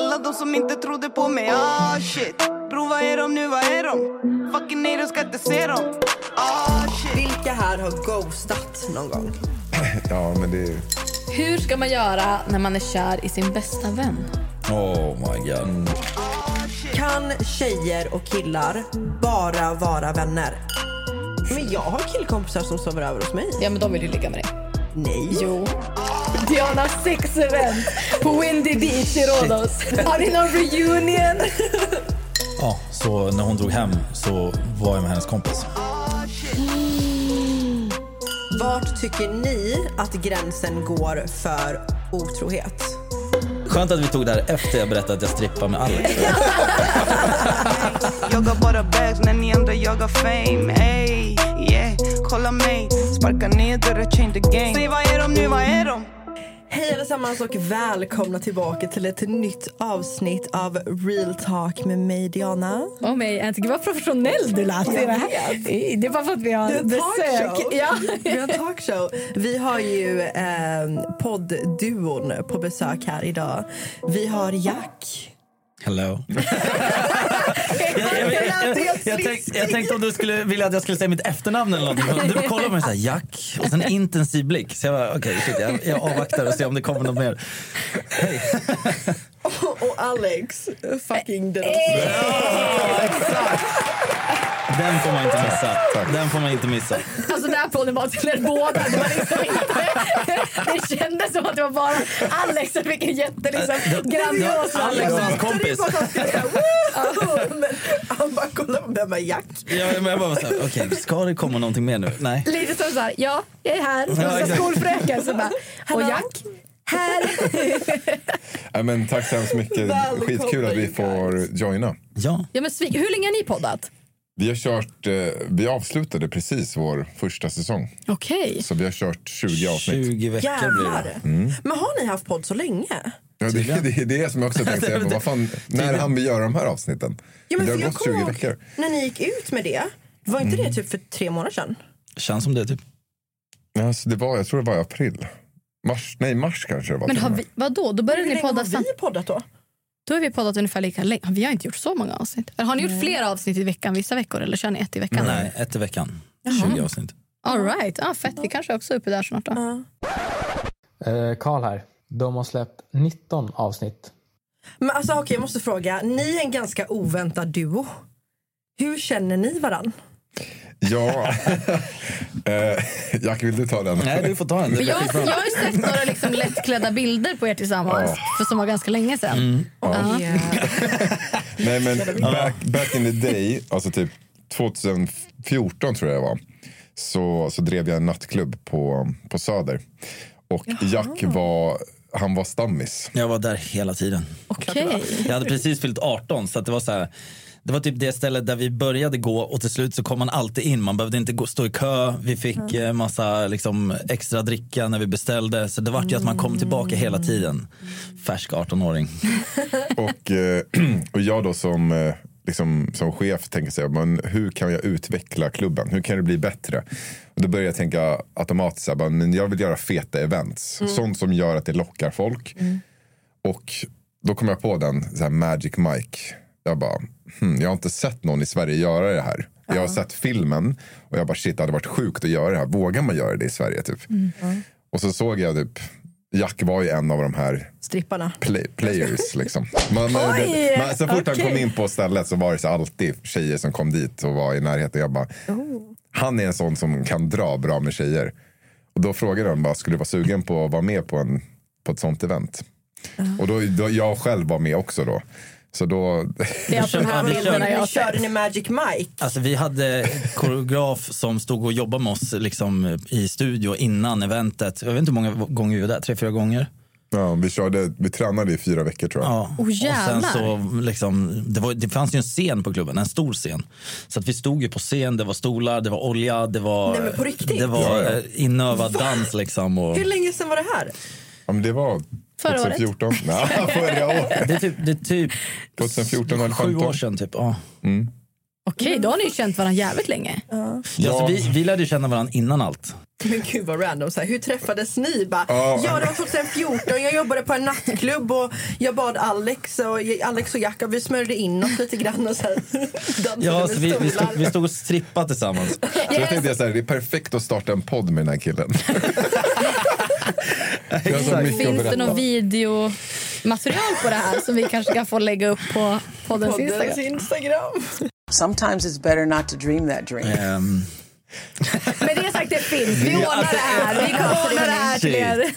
Alla de som inte trodde på mig, ah shit Bro vad är de nu, vad är de? Fucking nej, de ska inte se dem Ah shit Vilka här har ghostat någon gång? Ja, men det... Hur ska man göra när man är kär i sin bästa vän? Oh my god. Kan tjejer och killar bara vara vänner? Men jag har killkompisar som sover över hos mig. Ja, men de vill ju ligga med dig. Nej. Jo. Diana sex event på Windy Beach i Rhodos. Har ni någon reunion? Ja, så när hon drog hem så var jag med hennes kompis. Vart tycker ni att gränsen går för otrohet? Skönt att vi tog det här efter jag berättade att jag strippar med Alex. Jag har bara bags när ni andra jagar fame Ey, yeah, kolla mig Sparka ner dörrar, change the game Säg vad är de nu, vad är de? Hej allesammans och välkomna tillbaka till ett nytt avsnitt av Real Talk med mig Diana. Och mig. Gud vad professionell du lät. Det, det är bara för att vi har en besök. Ja. Vi har talkshow. Vi har ju eh, poddduon på besök här idag. Vi har Jack. Hello. jag, jag, jag, tänkte, jag tänkte om du skulle vilja att jag skulle säga mitt efternamn eller någonting. Du kollar på mig så här, Jack, och sen en intensiv blick. Så jag bara, okej, jag, jag avvaktar och ser om det kommer något mer. Hej. Och, Alex. Fucking den Den får man inte missa. Den får man inte missa. Alltså den här podden var till er båda. Det, var liksom inte, det kändes som att det var bara Alex som fick en jätte liksom, grandios Alex och hans kompis. Han bara kollar på vem är Jack? Ja, men jag bara så här, okej, ska det komma någonting mer nu? Nej. Lite som så här, ja, jag är här. Som Ja, ja, exakt. skolfröken. Så bara, och Jack, här. Ja, men tack så hemskt mycket. Välkomna, Skitkul att vi får joina. Ja. Ja, men hur länge har ni poddat? Vi har kört, eh, vi avslutade precis vår första säsong. Okej. Så vi har kört 20 avsnitt. 20 veckor blir Jävlar. det. Men har ni haft podd så länge? Ja, det, det är det som jag också tänkte säga. på. Vad fan, när hann vi göra de här avsnitten? Ja, men det för har jag gått 20 kommer ihåg veckor. När ni gick ut med det, var inte det typ för tre månader sedan? Känns som det typ. Ja, Alltså, det var, jag tror det var i april. Mars, nej, mars kanske det var. Men har vi, vadå? Då började ni podda har sam- vi poddat då? Då har vi poddat ungefär lika länge. Vi har inte gjort så många avsnitt. Eller har ni gjort flera avsnitt i veckan vissa veckor? Eller kör ni ett i veckan? Nej, ett i veckan. 20 avsnitt. All right. ah, fett. Vi kanske också är uppe där snart. Då. Eh, Karl här. De har släppt 19 avsnitt. Men alltså okej, jag måste fråga. Ni är en ganska oväntad duo. Hur känner ni varann? Ja. eh, Jack, vill du ta den? Nej, du får ta en. Det Men blir jag, jag har ju sett några liksom lättklädda bilder på er tillsammans. För som var ganska länge sedan. Ja. Nej, men back, back in the day, alltså typ 2014 tror jag det var, så, så drev jag en nattklubb på, på Söder. Och Jack var, han var stammis. Jag var där hela tiden. Okej. Jag hade precis fyllt 18 så att det var så här. Det var typ det stället där vi började gå och till slut så kom man alltid in. Man behövde inte gå, stå i kö. Vi fick eh, massa liksom, extra dricka när vi beställde. Så det var ju att man kom tillbaka hela tiden. Färsk 18-åring. Och, eh, och jag då som, eh, liksom, som chef tänker så här, men hur kan jag utveckla klubben? Hur kan det bli bättre? Och då började jag tänka automatiskt, så här, men jag vill göra feta events. Sånt som gör att det lockar folk. Och då kom jag på den, så här, Magic Mike. Jag bara, hmm, jag har inte sett någon i Sverige göra det här. Jag har sett filmen och jag bara shit det hade varit sjukt att göra det här. Vågar man göra det i Sverige typ? Och så såg jag typ, Jack var ju en av de här Stripparna. play, players liksom. Man, Oj, man, så fort han okej. kom in på stället så var det så alltid tjejer som kom dit och var i närheten. Jag bara, han är en sån som kan dra bra med tjejer. Och då frågade de bara, skulle du vara sugen på att vara med på, en, på ett sånt event? Och då, då jag själv var med också då. Så då... Det är alltså de här bilderna jag körde ni Magic Mike? Alltså, vi hade koreograf som stod och jobbade med oss liksom, i studio innan eventet. Jag vet inte hur många gånger vi var där, tre, fyra gånger. Ja, vi, körde, vi tränade i fyra veckor tror jag. Ja. Oh, och sen så liksom, det, var, det fanns ju en scen på klubben, en stor scen. Så att vi stod ju på scen, det var stolar, det var olja, det var, Nej, det var Ja, ja. eh, inövad dans liksom. Och, Hur länge sedan var det här? Ja, men det var Förra året? 2014. Nej, förra året. det är typ, det är typ 2014 eller sju 15. år sedan. Typ. Ja. Okej, då har ni ju känt varandra jävligt länge. Ja. Alltså, vi, vi lärde ju känna varandra innan allt. Men gud vad random. Så här, hur träffades ni? Bara, Ja. ja, det var 2014. Jag jobbade på en nattklubb och jag bad Alex och, Alex och Jakob, vi smörjde in oss lite grann och så här, Ja, så vi, vi, stod, vi stod och strippade tillsammans. Så jag tänkte så här, det är perfekt att starta en podd med den här killen. Finns det något videomaterial på det här som vi kanske kan få lägga upp på poddens Poddens Instagram? Instagram. Sometimes it's better not to dream that dream. Ehm, Med det sagt, det finns. Vi ordnar det här. Vi ordnar det här till er.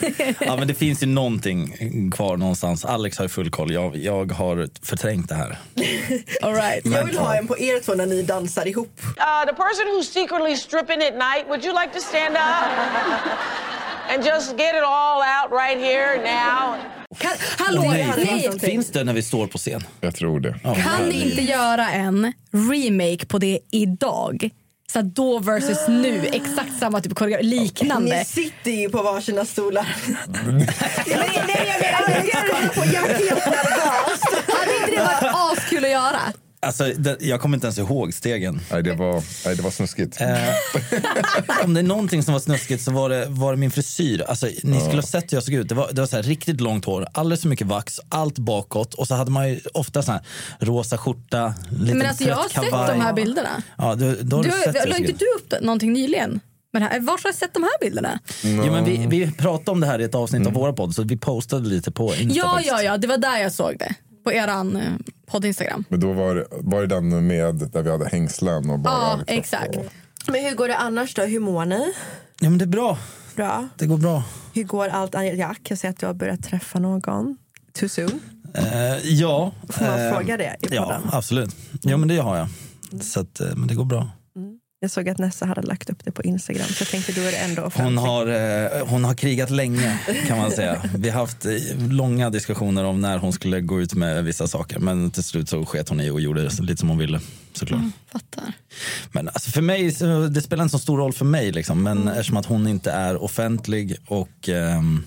ja, men det finns ju någonting kvar någonstans. Alex har full koll. Jag, jag har förträngt det här. All right. Jag vill ha en på er två när ni dansar ihop. Uh, the person who's secretly stripping at night, would you like to stand up and just get it all out right here now? Kan, hallå, Nej, nej. Finns det när vi står på scen? Jag tror det. Kan ni inte göra en remake på det idag? Så då versus nu, exakt samma typ av koreografi, liknande. Ni sitter ju på varsina stolar. nej, nej, jag menar, jag är helt nervös. Hade inte det varit askul att göra? Alltså, det, jag kommer inte ens ihåg stegen. Nej, det var, nej, det var snuskigt. Eh, om det är någonting som var snuskigt så var det, var det min frisyr. Alltså, ni skulle ha sett hur jag såg ut. Det var, det var så här, riktigt långt hår, alldeles för mycket vax, allt bakåt. Och så hade man ju ofta så här, rosa skjorta, lite Men alltså jag har trött sett kavaj. de här bilderna. Ja, du, då har Du, du, sett la inte du upp någonting nyligen? Men här, var har jag sett de här bilderna? Jo, men vi, vi pratade om det här i ett avsnitt av våra podd, så vi postade lite på Insta Ja, faktiskt. ja, ja, det var där jag såg det. På eran eh, podd-instagram. Men då var, det- var det den med där vi hade hängslen och bara... Ja, liksom, exakt. och- Men hur går det annars då? Hur mår ni? Ja, men det är bra. Bra. Det går bra. Hur går allt? Jack, jag ser att du har börjat träffa någon. Too soon? Eh, ja. Får man eh, fråga det i Ja, absolut. Ja, men det har jag. Så att, eh, men det går bra. Jag såg att Nessa hade lagt upp det på Instagram så jag tänkte då är det ändå Hon har, eh, hon har krigat länge kan man säga. Vi har haft eh, långa diskussioner om när hon skulle gå ut med vissa saker. Men till slut så sket hon i och gjorde lite som hon ville såklart. Fattar. Men alltså för mig, det spelar inte så stor roll för mig liksom. Men eftersom att hon inte är offentlig och ehm,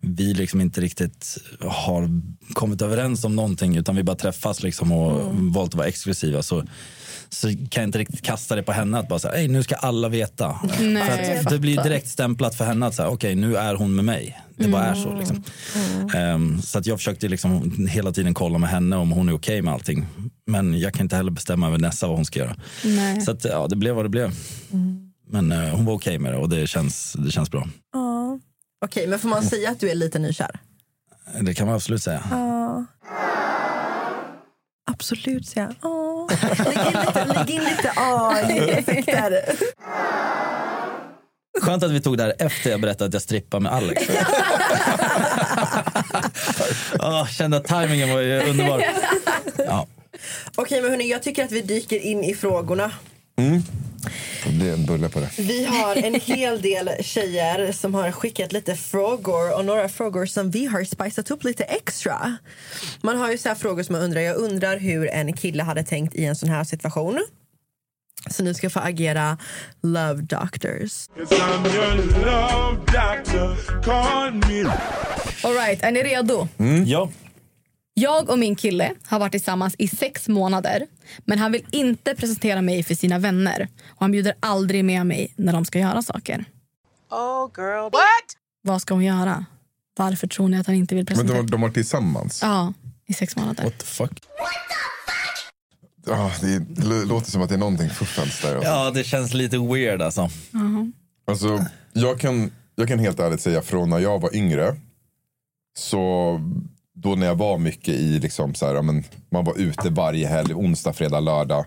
vi liksom inte riktigt har kommit överens om någonting utan vi bara träffas liksom och valt att vara exklusiva så, så kan jag inte riktigt kasta det på henne att bara säga, "Ey, nu ska alla veta. Nej, för att det blir direkt stämplat för henne att säga, okej nu är hon med mig. Det bara är så liksom. Ehm, så att jag försökte liksom hela tiden kolla med henne om hon är okej med allting. Men jag kan inte heller bestämma över Nessa vad hon ska göra. Nej. Så att, ja, det blev vad det blev. Men eh, hon var okej med det och det känns, det känns bra. Ja. Okej, men får man säga att du är lite nykär? Det kan man absolut säga. Ja. Absolut, säger jag. Lägg in lite, lägg in lite ja-effekter. Skönt att vi tog det här efter jag berättade att jag strippade med Alex. oh, kände att tajmingen var ju underbar. Ja. Okej, men hörni, jag tycker att vi dyker in i frågorna. Det blir en bulle på det. Vi har en hel del tjejer som har skickat lite frågor och några frågor som vi har spicat upp lite extra. Man har ju så här frågor som man undrar. Jag undrar hur en kille hade tänkt i en sån här situation. Så ni ska få agera love doctors. All right, är ni redo? ja. Jag och min kille har varit tillsammans i sex månader men han vill inte presentera mig för sina vänner och han bjuder aldrig med mig när de ska göra saker. Oh, girl. What? Vad ska hon göra? Varför tror ni att han inte vill Men presentera? de, de var tillsammans? Ja, i sex månader. What the fuck? Ja, det l- låter som att det är någonting fuffens där. Alltså. Ja, det känns lite weird alltså. Alltså, jag, kan, jag kan helt ärligt säga från när jag var yngre. Så då när jag var mycket i, liksom så här, men, man var ute varje helg, onsdag, fredag, lördag.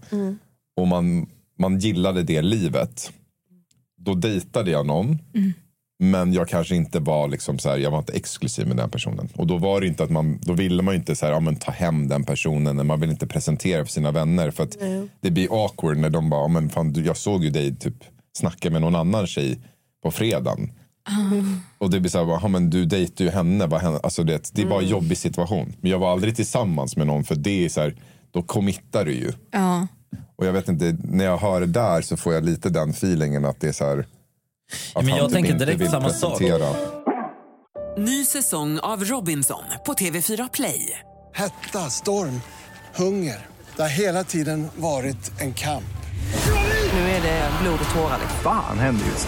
Och man, man gillade det livet. Då dejtade jag någon. Men jag kanske inte var liksom så här, jag var inte exklusiv med den personen. Och då var det inte att man, då ville man ju inte så här, ja, men ta hem den personen. Man vill inte presentera för sina vänner. För att det blir awkward när de bara, ja, men fan, jag såg ju dig typ snacka med någon annan tjej på fredagen. Och det blir så här, "Ja, men du dejtar ju henne. Vad henne alltså det, det är bara en jobbig situation. Men jag var aldrig tillsammans med någon för det är så här, då committar du ju. Ja. Och jag vet inte, när jag hör det där så får jag lite den feelingen att det är så här. Att men jag typ tänker inte direkt vill samma sak. presentera. Ny säsong av Robinson på TV4 Play. Hetta, storm, hunger. Det har hela tiden varit en kamp. Nu är det blod och tårar. liksom. Fan händer just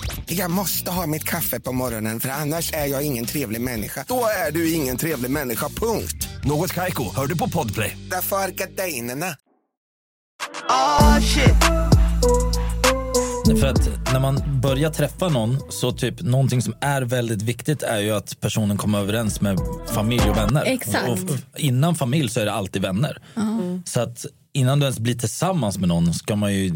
Jag måste ha mitt kaffe på morgonen för annars är jag ingen trevlig människa. Då är du ingen trevlig människa, punkt. Något Kaiko, hör du på Podplay. Därför är gardinerna. Oh shit. För att när man börjar träffa någon så typ någonting som är väldigt viktigt är ju att personen kommer överens med familj och vänner. Exakt. Och, innan familj så är det alltid vänner. Så att innan du ens blir tillsammans med någon ska man ju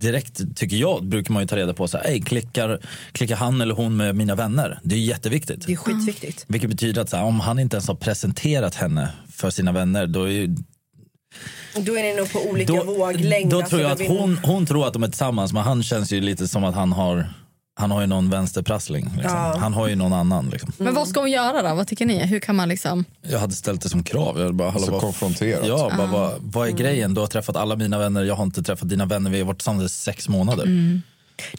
direkt, tycker jag, brukar man ju ta reda på så här, "Ey, klickar, klickar han eller hon med mina vänner? Det är jätteviktigt. Det är skitviktigt. Vilket betyder att här, om han inte ens har presenterat henne för sina vänner då är ju Då är ni nog på olika då, våglängd. då alltså, tror jag då att hon, hon tror att de är tillsammans men han känns ju lite som att han har han har ju någon vänsterprassling. Liksom. Ja. Han har ju någon annan. Liksom. Men vad ska hon göra då? Vad tycker ni? Hur kan man liksom... Jag hade ställt det som krav. Jag bara, Alltså vad- konfronterat. Ja, bara, Ah. vad, vad är grejen? Du har träffat alla mina vänner, jag har inte träffat dina vänner. Vi har varit tillsammans i sex månader. Mm.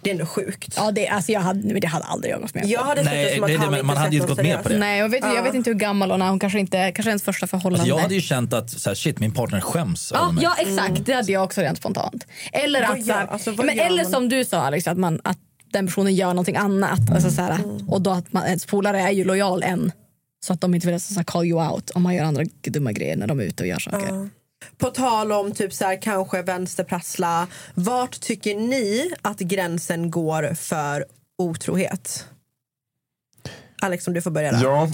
Det är ändå sjukt. Ja, det, alltså jag hade, det hade aldrig jag gått med på. Jag hade sett det som att det- det- man inte hade ju någon gått med på det. Nej, jag vet, jag Ja. vet inte hur gammal hon är. Hon kanske inte, kanske ens första förhållande. Alltså, jag hade ju känt att så här, shit, min partner skäms Ja, över mig. ja exakt. Det hade jag också rent spontant. Eller, att, så gör- alltså, men, eller som du sa Alex, att, man, att den personen gör någonting annat. Alltså, så här, Och då att man, ens polare är ju lojal än. Så att de inte vill så här, call you out om man gör andra dumma grejer när de är ute och gör saker. Ja. På tal om typ så här, kanske vänsterprassla. Vart tycker ni att gränsen går för otrohet? Alex, om du får börja då. Ja,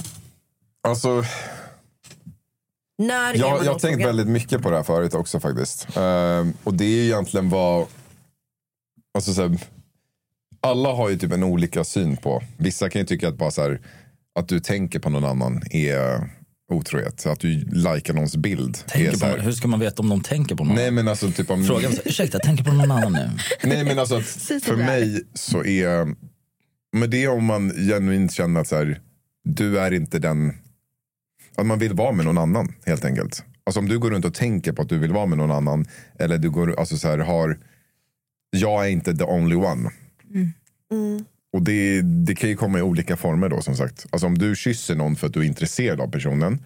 alltså. När är Jag, har tänkt väldigt mycket på det här förut också faktiskt. Ehm, och det är ju egentligen vad... Alltså så här, alla har ju typ en olika syn på. Vissa kan ju tycka att bara så här, att du tänker på någon annan är otrohet. Att du likar någons bild. är Tänker så här, på, hur ska man veta om de tänker på någon? Nej men alltså typ om... Fråga ursäkta, tänker på någon annan nu. Nej men alltså för mig så är men det är om man genuint känner att så här, du är inte den att man vill vara med någon annan helt enkelt. Alltså om du går runt och tänker på att du vill vara med någon annan eller du går alltså så här har jag är inte the only one. Och det, det kan ju komma i olika former då som sagt. Alltså om du kysser någon för att du är intresserad av personen.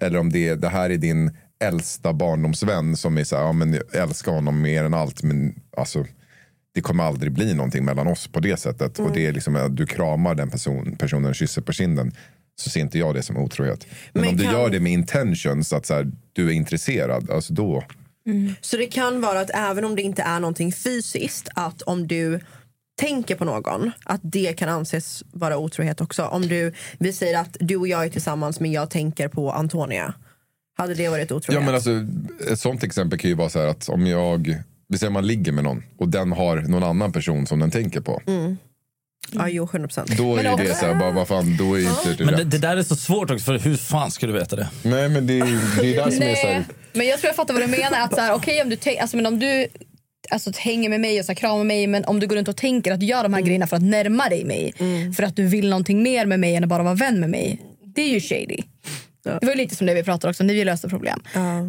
Eller om det, det här är din äldsta barndomsvän som är så här, ja men jag älskar honom mer än allt. Men alltså det kommer aldrig bli någonting mellan oss på det sättet. Och det är liksom att du kramar den person, personen kysser på kinden. Så ser inte jag det som otrohet. Men, Men om du kan- gör det med intentions, att så här, du är intresserad, alltså då. Så det kan vara att även om det inte är någonting fysiskt, att om du tänker på någon, att det kan anses vara otrohet också. Om du, vi säger att du och jag är tillsammans men jag tänker på Antonia. Hade det varit otrohet? Ja, men alltså, ett sånt exempel kan ju vara så här att om jag, vi säger man ligger med någon och den har någon annan person som den tänker på. Mm. Ja, jo, 100 procent. Då är ju det så här, bara, vad fan, då är inte det Men det, det där är så svårt också, för hur fan ska du veta det? Nej, men det, är- det är där som är så här, men jag tror jag fattar vad du menar. Att så här, okej, om du, tänk- alltså, men om du alltså, hänger med mig och så här, kramar mig men om du går runt och tänker att du gör de här grejerna för att närma dig mig för att du vill någonting mer med mig än att bara vara vän med mig. Det är ju shady. Det var ju lite som det vi pratade också när vi löste problem.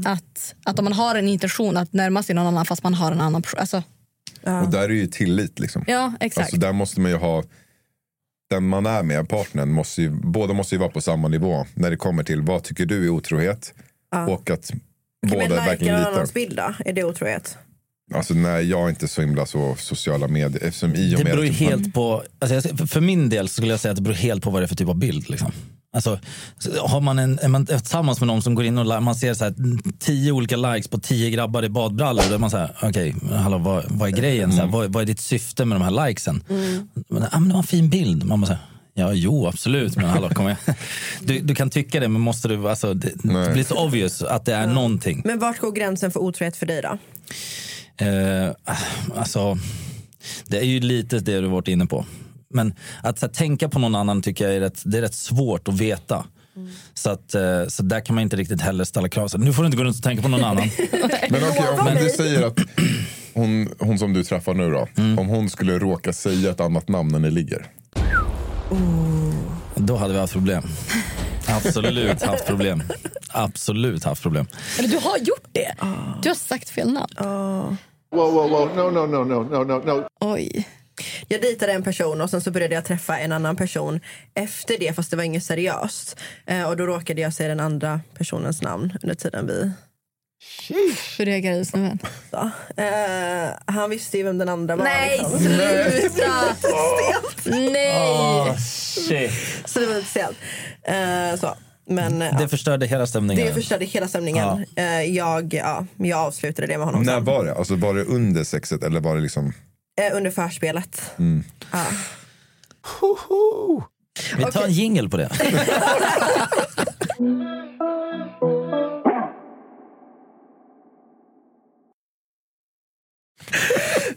Att, att om man har en intention att närma sig någon annan fast man har en annan person. Alltså, och där är ju tillit liksom. ja, exakt. Alltså där måste man ju ha den man är med, partnern, måste ju, båda måste ju vara på samma nivå när det kommer till vad tycker du är otrohet och att men båda likea verkligen litar. annans bild då? Är det otrohet? Alltså nej, jag är inte så himla så sociala medier eftersom i och Det med beror ju man- helt på, alltså jag, för- för min del så skulle jag säga att det beror helt på vad det är för typ av bild. Liksom. Alltså, så har man en, är man tillsammans med någon som går in och man ser så här, tio olika likes på tio grabbar i badbrallor. Då är man så här, okej, hallå, vad, vad är grejen? Så här, vad, vad är ditt syfte med de här likesen? Men, ah, men det var en fin bild. Man bara så här, Ja, jo, absolut. Men hallå, kom igen. Du, du kan tycka det, men måste du... Alltså, det, det blir så obvious att det är någonting. Men vart går gränsen för otrohet för dig då? Eh, alltså, det är ju lite det du varit inne på. Men att här, tänka på någon annan tycker jag är rätt, det är rätt svårt att veta. Så, att, eh, så där kan man inte riktigt heller ställa krav. Så nu får du inte gå runt och tänka på någon annan. Men okej, om du säger att hon, hon som du träffar nu då, Mm. om hon skulle råka säga ett annat namn när ni ligger. Då hade vi haft problem. Absolut haft problem. Absolut haft problem. Eller du har gjort det. Du har sagt fel namn. Wow, wow, wow, no, no, no, no, no, no, no. Oj. Jag dejtade en person och sen så började jag träffa en annan person efter det fast det var inget seriöst. Eh, och då råkade jag säga den andra personens namn under tiden vi... Hur reagerade snubben? Eh, han visste ju vem den andra var. Nej, liksom. sluta! Nej! shit. Så det var lite stelt. Eh, så. Men Det förstörde hela stämningen. det förstörde hela stämningen. Eh, jag, ja, jag avslutade det med honom När sen. var det? Alltså var det under sexet eller var det liksom? Eh, under förspelet. Mm. Ja. Vi tar en jingle på det.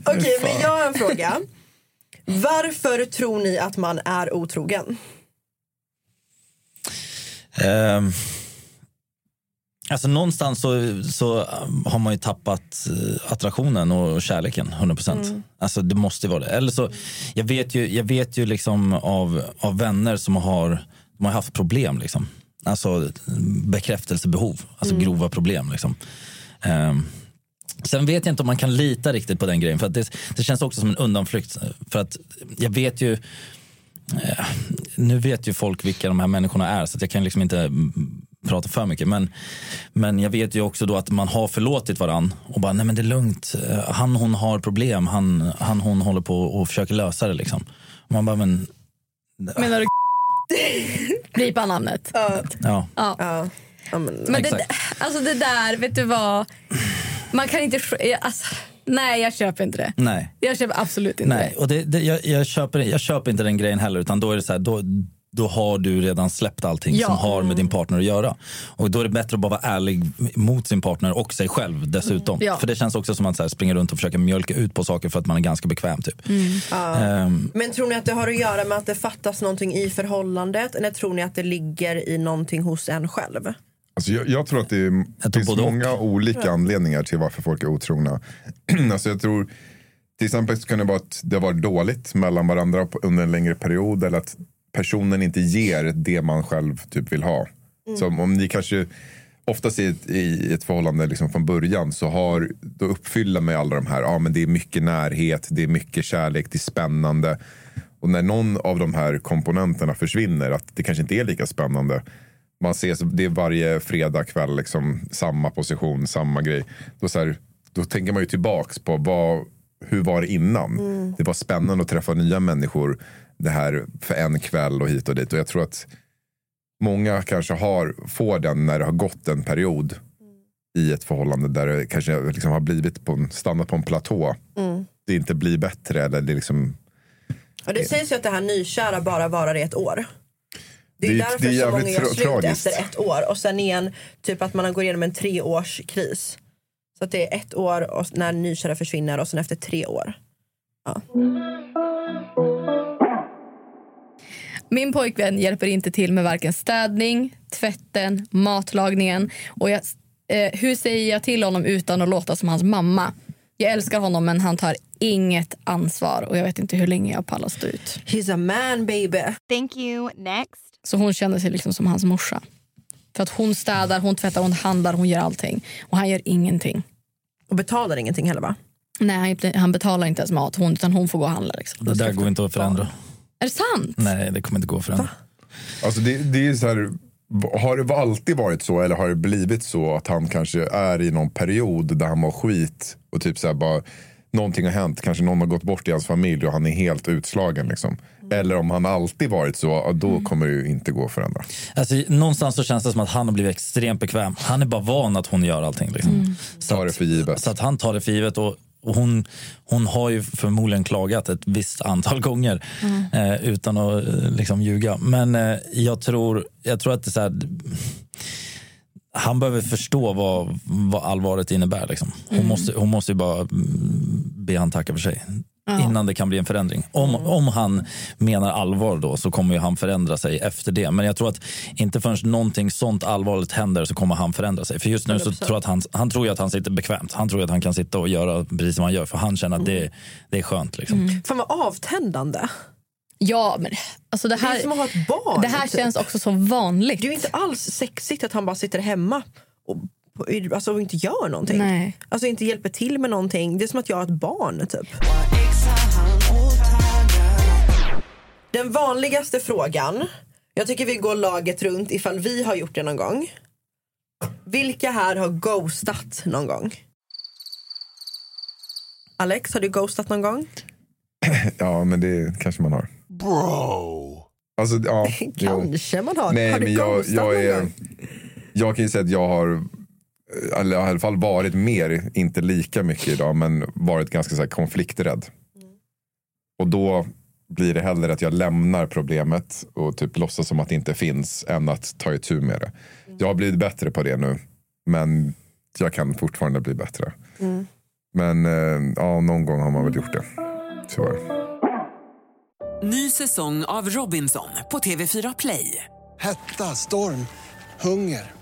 Okej, men jag har en fråga. Varför tror ni att man är otrogen? Ehm, alltså någonstans så, så um, har man ju tappat eh, attraktionen och kärleken 100 procent. Mm. Alltså det måste ju vara det. Eller så, jag vet ju, jag vet ju liksom av, av vänner som har, de har haft problem liksom. Alltså bekräftelsebehov, alltså Mm. grova problem liksom. Ehm, Sen vet jag inte om man kan lita riktigt på den grejen. För att det, det känns också som en undanflykt. För att jag vet ju... eh, Nu vet ju folk vilka de här människorna är så att jag kan liksom inte mm, prata för mycket. Men, men jag vet ju också då att man har förlåtit varann och bara, nej men det är lugnt. Eh, Han hon har problem, han, han hon håller på och försöker lösa det liksom. Och man bara, men... Menar du Blipa namnet. Ja. Ja. Ja. men, Men det, Exakt. alltså det där, vet du vad? Man kan inte... sk- Alltså, nej, jag köper inte det. Nej. Jag köper absolut inte Nej, och det, det, jag, jag, köper, jag köper inte den grejen heller. Utan då är det så här, då, då har du redan släppt allting Ja. som har med din partner att göra. Och då är det bättre att bara vara ärlig mot sin partner och sig själv dessutom. Mm. Ja. För det känns också som att så här, springa runt och försöka mjölka ut på saker för att man är ganska bekväm. Typ. Ja. Ehm, Men tror ni att det har att göra med att det fattas någonting i förhållandet eller tror ni att det ligger i någonting hos en själv? Alltså jag, jag tror att det, är, finns många olika anledningar till varför folk är otrogna. alltså jag tror till exempel så kan det vara att det har varit dåligt mellan varandra under en längre period eller att personen inte ger det man själv typ vill ha. Mm. Så om ni kanske oftast i ett, i ett förhållande liksom från början så har, då uppfyller med alla de här, ja men det är mycket närhet, det är mycket kärlek, det är spännande. Och när någon av de här komponenterna försvinner, att det kanske inte är lika spännande. Man ses, det är varje fredag kväll, liksom, samma position, samma grej. Då, så här, då tänker man ju tillbaks på vad, hur var det innan? Mm. Det var spännande att träffa nya människor det här för en kväll och hit och dit. Och jag tror att många kanske har, får den när det har gått en period i ett förhållande där det kanske liksom har blivit på en, stannat på en platå. Mm. Det inte blir bättre eller det liksom Och det sägs ju att det här nykära bara varar i ett år. Det är, Det är- därför det är så många gör slut tragiskt. efter ett år och sen igen typ att man går igenom en treårskris. Så att det är ett år och när nykära försvinner och sen efter tre år. Ja. Min pojkvän hjälper inte till med varken städning, tvätten, matlagningen. Och jag, eh, hur säger jag till honom utan att låta som hans mamma? Jag älskar honom men han tar inget ansvar och jag vet inte hur länge jag pallar stå ut. He's a man baby. Thank you. Next. Så hon känner sig liksom som hans morsa. För att hon städar, hon tvättar, hon handlar, hon gör allting. Och han gör ingenting. Och betalar ingenting heller va? Nej, han- betalar inte ens mat, hon, utan hon får gå och handla. Liksom. det där går inte att förändra. Är det sant? Nej, det kommer inte gå att förändra. Alltså det, det är så här, har det alltid varit så eller har det blivit så att han kanske är i någon period där han mår skit och typ så här bara någonting har hänt, kanske någon har gått bort i hans familj och han är helt utslagen liksom. Eller om han alltid varit så, då kommer det ju inte gå att förändra. Alltså, någonstans så känns det som att han har blivit extremt bekväm. Han är bara van att hon gör allting. Liksom. Mm. Så tar det för givet. Så att han tar det för givet. Och, och hon, hon har ju förmodligen klagat ett visst antal gånger Mm. eh, utan att eh, liksom ljuga. Men eh, jag, tror, jag tror att det är så här, han behöver förstå vad, vad allvaret innebär. Liksom. Hon, Mm. måste, hon måste ju bara mm, be han tacka för sig. Ja. Innan det kan bli en förändring. Om, om han menar allvar då så kommer ju han förändra sig efter det. Men jag tror att inte förrän någonting sånt allvarligt händer så kommer han förändra sig. För just nu så 100%. tror jag att han, han tror ju att han sitter bekvämt. Han tror ju att han kan sitta och göra precis som han gör. För han känner att det, det är skönt. Liksom. Fan vad avtändande. Ja, men alltså det Det är här, som att ha ett barn. det här typ. känns också så vanligt. Det är ju inte alls sexigt att han bara sitter hemma och, på- alltså, och inte gör någonting. Nej. Alltså inte hjälper till med någonting. Det är som att jag har ett barn typ. Den vanligaste frågan, jag tycker vi går laget runt ifall vi har gjort det någon gång. Vilka här har ghostat någon gång? Alex, har du ghostat någon gång? Ja, men det kanske man har. Bro! Alltså, ja, jo. Kanske man har. Nej, har du men jag, ghostat jag, någon är, gång? jag kan ju säga att jag har, eller i alla fall varit mer, inte lika mycket idag, men varit ganska så här konflikträdd. Och då blir det hellre att jag lämnar problemet och typ låtsas som att det inte finns än att ta itu med det. Jag har blivit bättre på det nu, men jag kan fortfarande bli bättre. Mm. Men eh, ja, någon gång har man väl gjort det. Tyvärr. Ny säsong av Robinson på TV4 Play. Hetta, storm, hunger.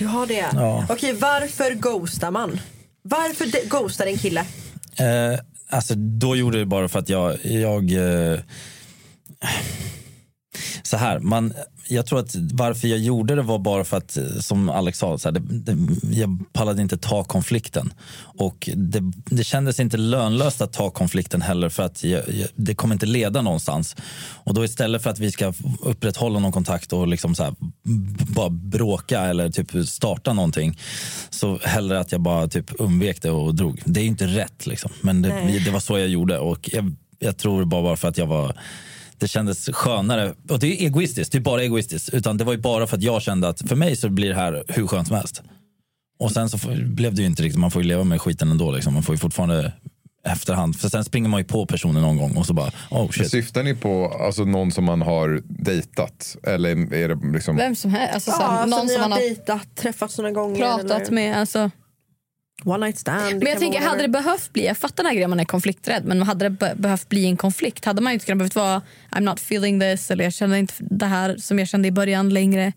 Du har det? Ja. Okej, varför ghostar man? Varför de- ghostar en kille? Eh, alltså, då gjorde jag det bara för att jag... jag eh, så här, man, jag tror att varför jag gjorde det var bara för att, eh, som Alex sa, så här, det, det, jag pallade inte ta konflikten. Och det, det kändes inte lönlöst att ta konflikten heller för att jag, jag, det kommer inte leda någonstans. Och då istället för att vi ska upprätthålla någon kontakt och liksom så här, bara bråka eller typ starta någonting så hellre att jag bara typ undvek det och drog. Det är ju inte rätt liksom. Men det, var så jag gjorde och jag, jag tror bara för att jag var det kändes skönare. Och det är egoistiskt, det är bara egoistiskt. Utan det var ju bara för att jag kände att för mig så blir det här hur skönt som helst. Och sen så blev det ju inte riktigt, man får ju leva med skiten ändå. Liksom. Man får ju fortfarande efterhand. För sen springer man ju på personen någon gång och så bara, oh shit. Syftar ni på alltså, någon som man har dejtat? Eller är det liksom... Vem som helst. Alltså, så, Ja, alltså, någon ni som har man har dejtat, träffats några gånger. pratat eller med. Alltså. One night stand. Men jag tänker, hade det behövt bli, jag fattar den här grejen man är konflikträdd, men hade det be- behövt bli en konflikt hade man ju inte kunnat behövt vara I'm not feeling this eller jag känner inte det här som jag kände i början längre.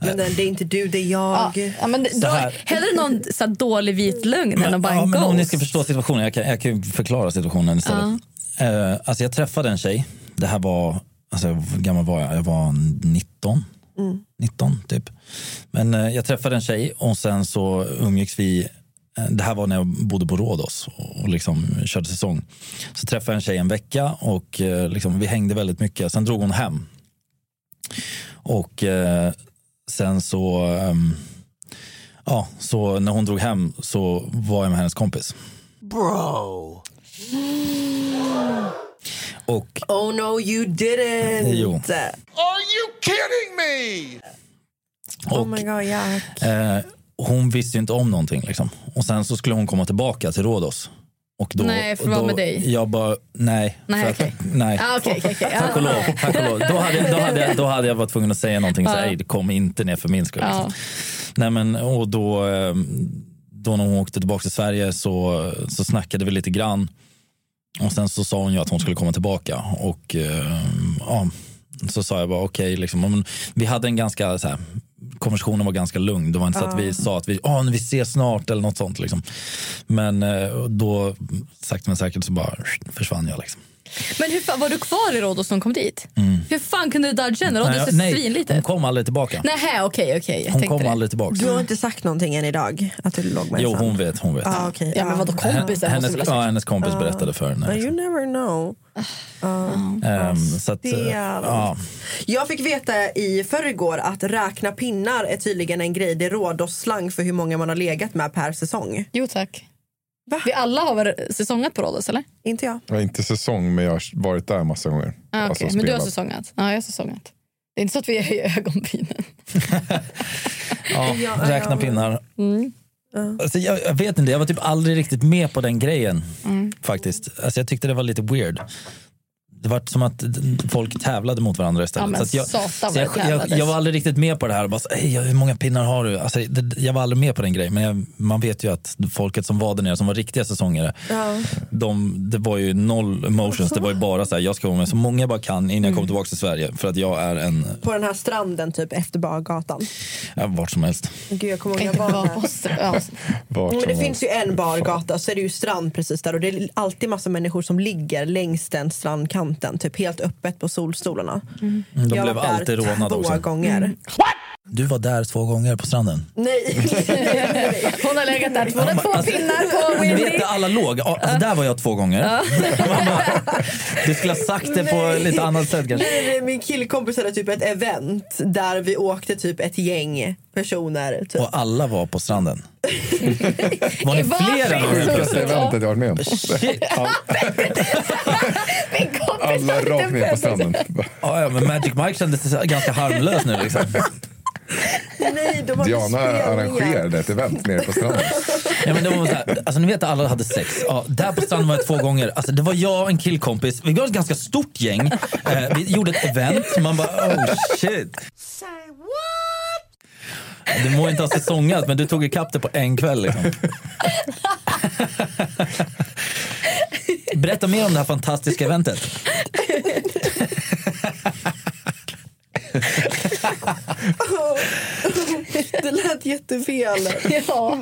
Men det, är inte du, det är Ja, jag. ja, men då, hellre någon så här, dålig vit lögn än att bara ja, en men om ni ska förstå situationen, jag kan, jag kan ju förklara situationen istället. Eh, alltså jag träffade en tjej, det här var, alltså hur gammal var jag? Jag var 19. 19 typ. Men eh, jag träffade en tjej och sen så umgicks vi det här var när jag bodde på Rhodos och liksom körde säsong. Så träffade jag en tjej en vecka och eh, liksom, vi hängde väldigt mycket. Sen drog hon hem. Och eh, sen så, ehm, ja, så när hon drog hem så var jag med hennes kompis. Bro! Och Oh no you didn't! Jo. Are you kidding me? Oh Och, my god Jack. eh, hon visste ju inte om någonting. Liksom. Och sen så skulle hon komma tillbaka till Rhodos. Och då, Nej, för att vara med dig. Jag bara, nej. Nej. Ah, okej. Tack och lov. Tack och lov. Då, hade, då, hade, jag- då hade jag varit tvungen att säga någonting. Så, Ja. "Ey, det kom inte ner för min skull. Ja. Liksom. Nej, men, och då, eh, då när hon åkte tillbaka till Sverige så, så snackade vi lite grann. Och sen så sa hon ju att hon skulle komma tillbaka. Och eh, ja, så sa jag bara okej, liksom, men vi hade en ganska så här, konversationen var ganska lugn. Det var inte så att vi sa att vi, oh, vi ses snart eller något sånt. Liksom. Men eh, då, sakta men säkert, så bara försvann jag. Liksom. Men hur fan, var du kvar i Rhodos när kom dit? Mm. Hur fan kunde du dodga henne? Rhodos Nej, är nej, svinliten. hon kom aldrig tillbaka. Nähä, okej, okej. Jag Hon tänkte kom det. aldrig tillbaka. Du har inte sagt någonting än idag? Att du låg med Jo, hon vet. Hon vet. Ah, okej. Ja, men vadå kompisar måste hennes, ja, hennes kompis Ah. berättade för henne. You never know. Ah. Ehm, så att, ja. Jag fick veta i förrgår att räkna pinnar är tydligen en grej. Det är Rhodos-slang för hur många man har legat med per säsong. Jo tack. Vi alla har väl säsongat på Rhodos eller? Inte jag. Har inte säsong, men jag har varit där massa gånger. Ah, Alltså, okej. Men du har säsongat? Ja, jag har säsongat. Det är inte så att vi är i ögonbrynen. Ja, Ja, räkna ja. pinnar. Mm. Alltså, jag, jag vet inte, jag var typ aldrig riktigt med på den grejen. Mm. Faktiskt. Alltså, jag tyckte det var lite weird. Det var som att folk tävlade mot varandra istället. Ja, men så att jag, satan så jag, jag, jag var aldrig riktigt med på det här. Bara, så, "Ey, hur många pinnar har du? Alltså, det, jag var aldrig med på den grejen. Men jag, man vet ju att folket som var där nere, som var riktiga säsongare, Ja. de, det var ju noll emotions. Det var ju bara så här, jag ska vara med så många jag bara kan innan jag kommer tillbaka till Sverige. För att jag är en, På den här stranden typ efter bargatan. ja, vart som helst. Gud jag kommer ihåg jag var där. Vart Men det helst. finns ju en bargata så är det ju strand precis där och det är alltid massa människor som ligger längs den strandkanten typ helt öppet på solstolarna. Mm, de jag blev alltid rånade två också. gånger. Du var där två gånger på stranden. Nej. Hon har legat där. Hon har två pinnar på Ni Windy. vet där alla låg. Alltså, där var jag två gånger. Du skulle ha sagt det på lite annat sätt kanske. Nej, nej, Min killkompis hade typ ett event där vi åkte typ ett gäng personer. Typ. Och alla var på stranden. Var ni flera? zon. Sjukaste eventet jag varit med om. Alla rakt ner på stranden. Ja, ja, men Magic Mike kändes ganska harmlös nu. Liksom. Nej, de hade Diana arrangerade ett event nere på stranden. Ja, men det var så här, alltså, ni vet att alla hade sex. Ja, där på stranden var jag två gånger. Alltså, det var jag och en killkompis. Vi var ett ganska stort gäng. Eh, vi gjorde ett event. Man bara oh shit. Du må inte ha säsongat men du tog ikapp det på en kväll. Liksom. Berätta mer om det här fantastiska eventet. Det lät jättefel. Ja.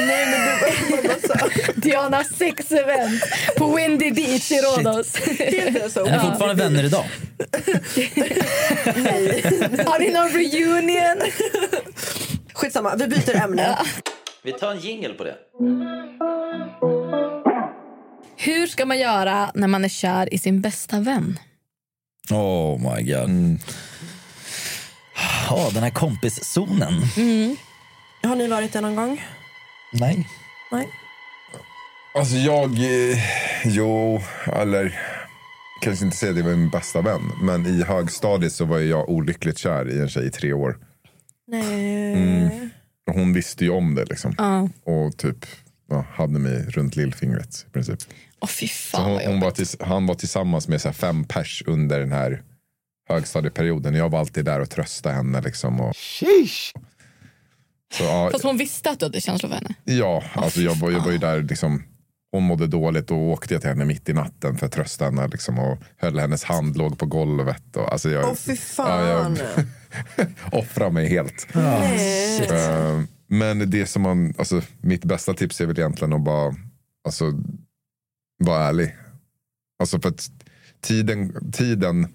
Nej men du mamma sa. Diana sex event på Windy Beach i Rhodos. Heter det så? Är ni fortfarande vänner idag? Har ni någon reunion? Skitsamma, vi byter ämne. Vi tar en jingle på det. Hur ska man göra när man är kär i sin bästa vän? Oh my god. Ja, den här kompiszonen. Har ni varit där någon gång? Nej. Nej. Alltså jag, eh, jo, eller kanske inte säga att det var min bästa vän. Men i högstadiet så var jag olyckligt kär i en tjej i tre år. Nej. Mm. Och hon visste ju om det liksom. Ja. Och typ ja, hade mig runt lillfingret i princip. Åh fy fan hon, hon var tills, han var tillsammans med så här fem pers under den här högstadieperioden. Jag var alltid där och tröstade henne. Liksom, och, så, ja, Fast hon visste att du hade känslor för henne. Ja, alltså jag, var, jag var ju där liksom. Hon mådde dåligt och åkte jag till henne mitt i natten för att trösta henne. Liksom, och höll hennes hand, låg på golvet. Och, alltså jag, Åh fy fan. Ja, jag offrade mig helt. Nej. Men det som man, alltså, mitt bästa tips är väl egentligen att bara alltså, vara ärlig. Alltså för att tiden, tiden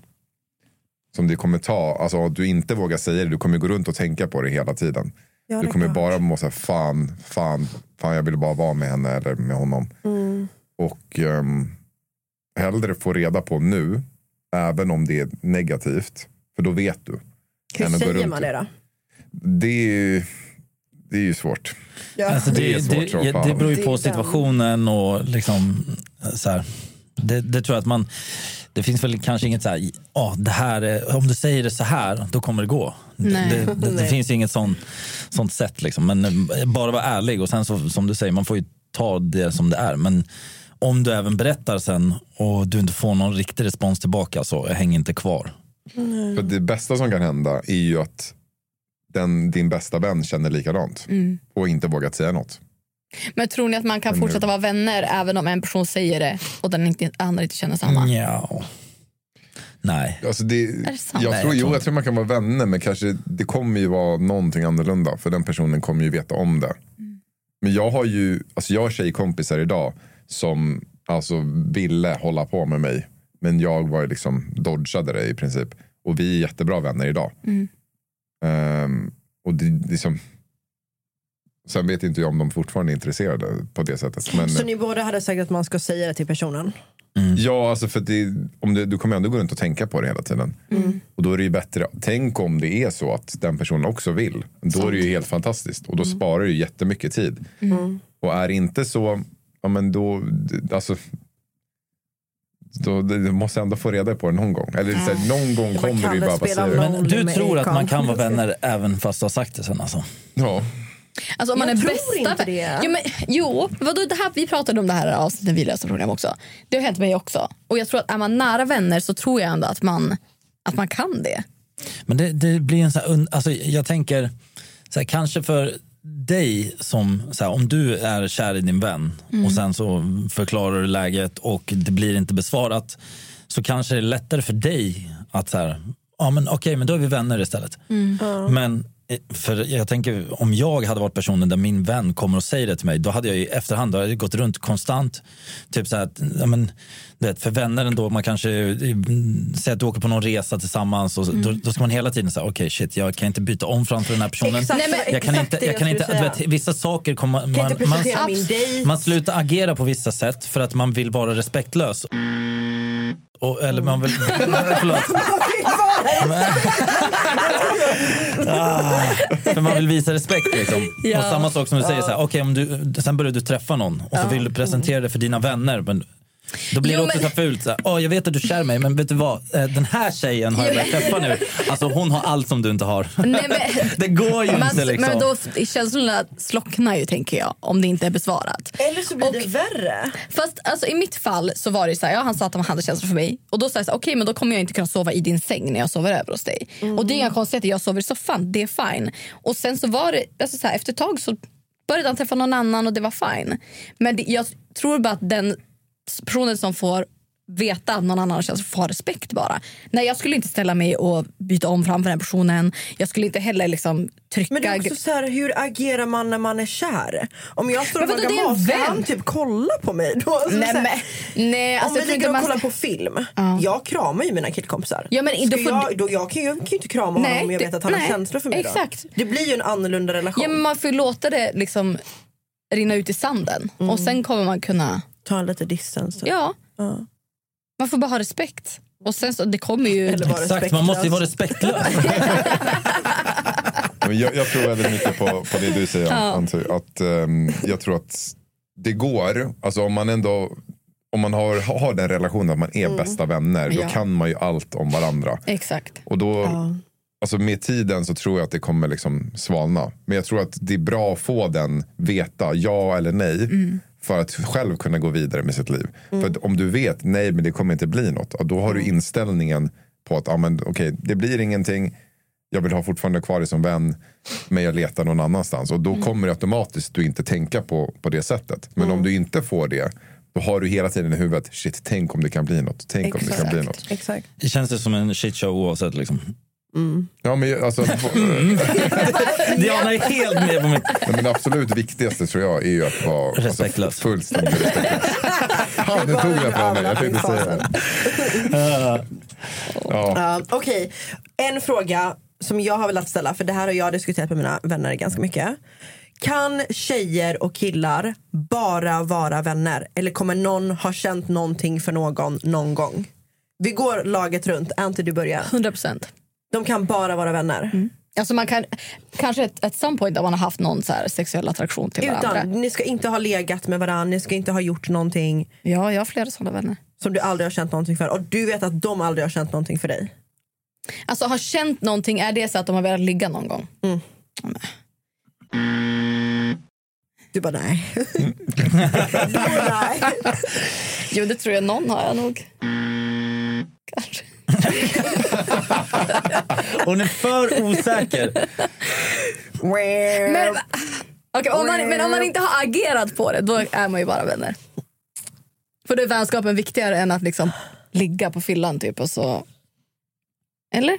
som det kommer ta, alltså att du inte vågar säga det, du kommer gå runt och tänka på det hela tiden. Ja, det du kommer klart. bara må säga fan, fan, fan jag vill bara vara med henne eller med honom. Mm. Och um, hellre få reda på nu, även om det är negativt, för då vet du. Hur säger man det då? Det är det är ju svårt. Ja. Alltså det, Det är det, svårt som det, fan. det beror ju på situationen och liksom så här. Det, det tror jag att man, det finns väl kanske inget så här, "Ja, det här är, om du säger det så här, då kommer det gå. Nej. Det, det, det finns ju inget sånt, sånt sätt liksom. Men eh, bara vara ärlig och sen så, som du säger, man får ju ta det som det är. Men om du även berättar sen och du inte får någon riktig respons tillbaka så häng inte kvar. För det bästa som kan hända är ju att den, din bästa vän känner likadant Mm. och inte vågat säga något. Men tror ni att man kan Men- fortsätta vara vänner även om en person säger det och den inte, andra inte känner samma? Ja. Nej. Alltså det, det jag, Nej, tror, jag jo, tror jag tror man kan vara vänner men kanske det kommer ju vara någonting annorlunda för den personen kommer ju veta om det. Men jag har ju, alltså jag har tjejkompisar idag som alltså ville hålla på med mig men jag var ju liksom dodgade det i princip. Och vi är jättebra vänner idag. Mm. Ehm, och det, liksom, sen vet inte jag om de fortfarande är intresserade på det sättet. Men, Så ni båda hade sagt att man ska säga det till personen? Ja, alltså för det, om det, du kommer ändå gå runt och tänka på det hela tiden. Mm. Och då är det ju bättre, tänk om det är så att den personen också vill. Då är det ju helt fantastiskt och då sparar du jättemycket tid. Mm. Och är det inte så, ja men då, alltså då, du måste ändå få reda på det någon gång. Eller så här, någon gång kommer det ju bara spela Men du tror att man kan vara vänner även fast du har sagt det sen alltså? Ja. Alltså om man Jag är tror bästa inte det. Jo, men, jo vadå, det här, vi pratade om det här avsnittet när vi löste problem också. Det har hänt mig också. Och jag tror att är man nära vänner så tror jag ändå att man, att man kan det. Men det, det blir en sån här, alltså jag tänker, så här, kanske för dig som, så här, om du är kär i din vän Mm. och sen så förklarar du läget och det blir inte besvarat så kanske det är lättare för dig att så här, ja men okej men då är vi vänner istället. Men eh, för jag tänker om jag hade varit personen där min vän kommer och säger det till mig då hade jag i efterhand då hade jag gått runt konstant. Typ så här, att, ja, men, vet, för vänner ändå, man kanske mm, säger att du åker på någon resa tillsammans och så- då, då ska man hela tiden säga okej shit jag kan inte byta om framför den här personen. Exakt, Nej, men jag kan inte, jag kan inte, du vet, vissa saker kommer man, man, min dejt. man slutar agera på vissa sätt för att man vill vara respektlös. Och, eller man vill, förlåt. Ah, för man vill visa respekt. Liksom. Ja. Och samma sak som du säger, så här, okej, om du, sen börjar du träffa någon och så vill du presentera det för dina vänner. Men då blir Jo, det också men- så fult. Så Åh, jag vet att du är kär mig, men vet du vad? Eh, Den här tjejen har jag börjat träffa nu. Alltså, hon har allt som du inte har. Nej, men, Det går ju man, inte. Liksom. Men då känslorna slocknar ju tänker jag om det inte är besvarat. Eller så blir det värre. Fast alltså, i mitt fall så var det så här, ja, han sa att han hade känslor för mig. Och då sa jag så här, okej men då kommer jag inte kunna sova i din säng när jag sover över hos dig. Och det är inga konstigheter, jag sover i soffan, det är fine. Och sen så var det, alltså, så här, efter ett tag så började han träffa någon annan och det var fine. Men det, jag tror bara att den personen som får veta att någon annan har känslor får ha respekt bara. Nej jag skulle inte ställa mig och byta om framför den personen. Jag skulle inte heller liksom trycka... Men det är också så här, hur agerar man när man är kär? Om jag står och lagar mat, ska han typ kolla på mig? Då, alltså, Nej, men, nej, alltså, om jag vi ligger och man kollar på film, Ja. jag kramar ju mina killkompisar. Ja, men då får jag, då, jag, kan ju, jag kan ju inte krama Nej, honom om jag vet att han har nej, känslor för mig. exakt. Då. Det blir ju en annorlunda relation. Ja, men man får låta det liksom rinna ut i sanden. Och sen kommer man kunna... Ta lite distans. Ja. Ja. Man får bara ha respekt. Och sen så, det kommer ju... Eller vara Exakt, man måste ju vara respektlös. Men jag, jag tror väldigt mycket på, på det du säger, Ja. Anty. Att, ehm, jag tror att det går, alltså om man ändå om man har, har den relationen att man är Mm. bästa vänner, då Ja. kan man ju allt om varandra. Exakt. Och då, alltså med tiden så tror jag att det kommer liksom svalna. Men jag tror att det är bra att få den veta, ja eller nej. Mm. För att själv kunna gå vidare med sitt liv. För att om du vet, nej men det kommer inte bli något. Då har du inställningen på att, ah, men, okej, det blir ingenting. Jag vill ha fortfarande kvar dig som vän. Men jag letar någon annanstans. Och då kommer det automatiskt du inte tänka på, på det sättet. Men om du inte får det. Då har du hela tiden i huvudet, shit tänk om det kan bli något. Tänk om det kan bli något. Exakt. Det känns det som en shitshow oavsett. Liksom. Ja, men alltså, Diana är helt med på mitt... Nej, men det absolut viktigaste tror jag är ju att vara Respektlös. Alltså, fullständigt respektlös. Ja, nu tog jag från mig. Jag tänkte säga det. Ja. Ja, Okej, en fråga som jag har velat ställa, för det här har jag diskuterat med mina vänner ganska mycket. Kan tjejer och killar bara vara vänner? Eller kommer någon ha känt någonting för någon någon gång? Vi går laget runt. Anty, du börjar. 100 procent. De kan bara vara vänner. Alltså man kan, kanske ett, ett some point där man har haft någon så här sexuell attraktion till varandra. Utan, ni ska inte ha legat med varandra, ni ska inte ha gjort någonting Ja, jag har flera sådana vänner. som du aldrig har känt någonting för. Och du vet att de aldrig har känt någonting för dig. Alltså har känt någonting, är det så att de har velat ligga någon gång? Du bara nej. du bara, nej. Jo, det tror jag någon har jag nog. Kanske. Hon är för osäker. Men, okej, om man, men om man inte har agerat på det, då är man ju bara vänner. För då är vänskapen viktigare än att liksom ligga på fyllan typ och så Eller?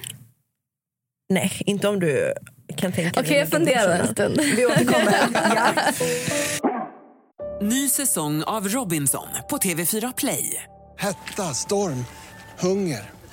Nej, inte om du kan tänka Okej, jag funderar en stund. Vi återkommer. ja. Ny säsong av Robinson på TV4 Play. Hetta, storm, hunger.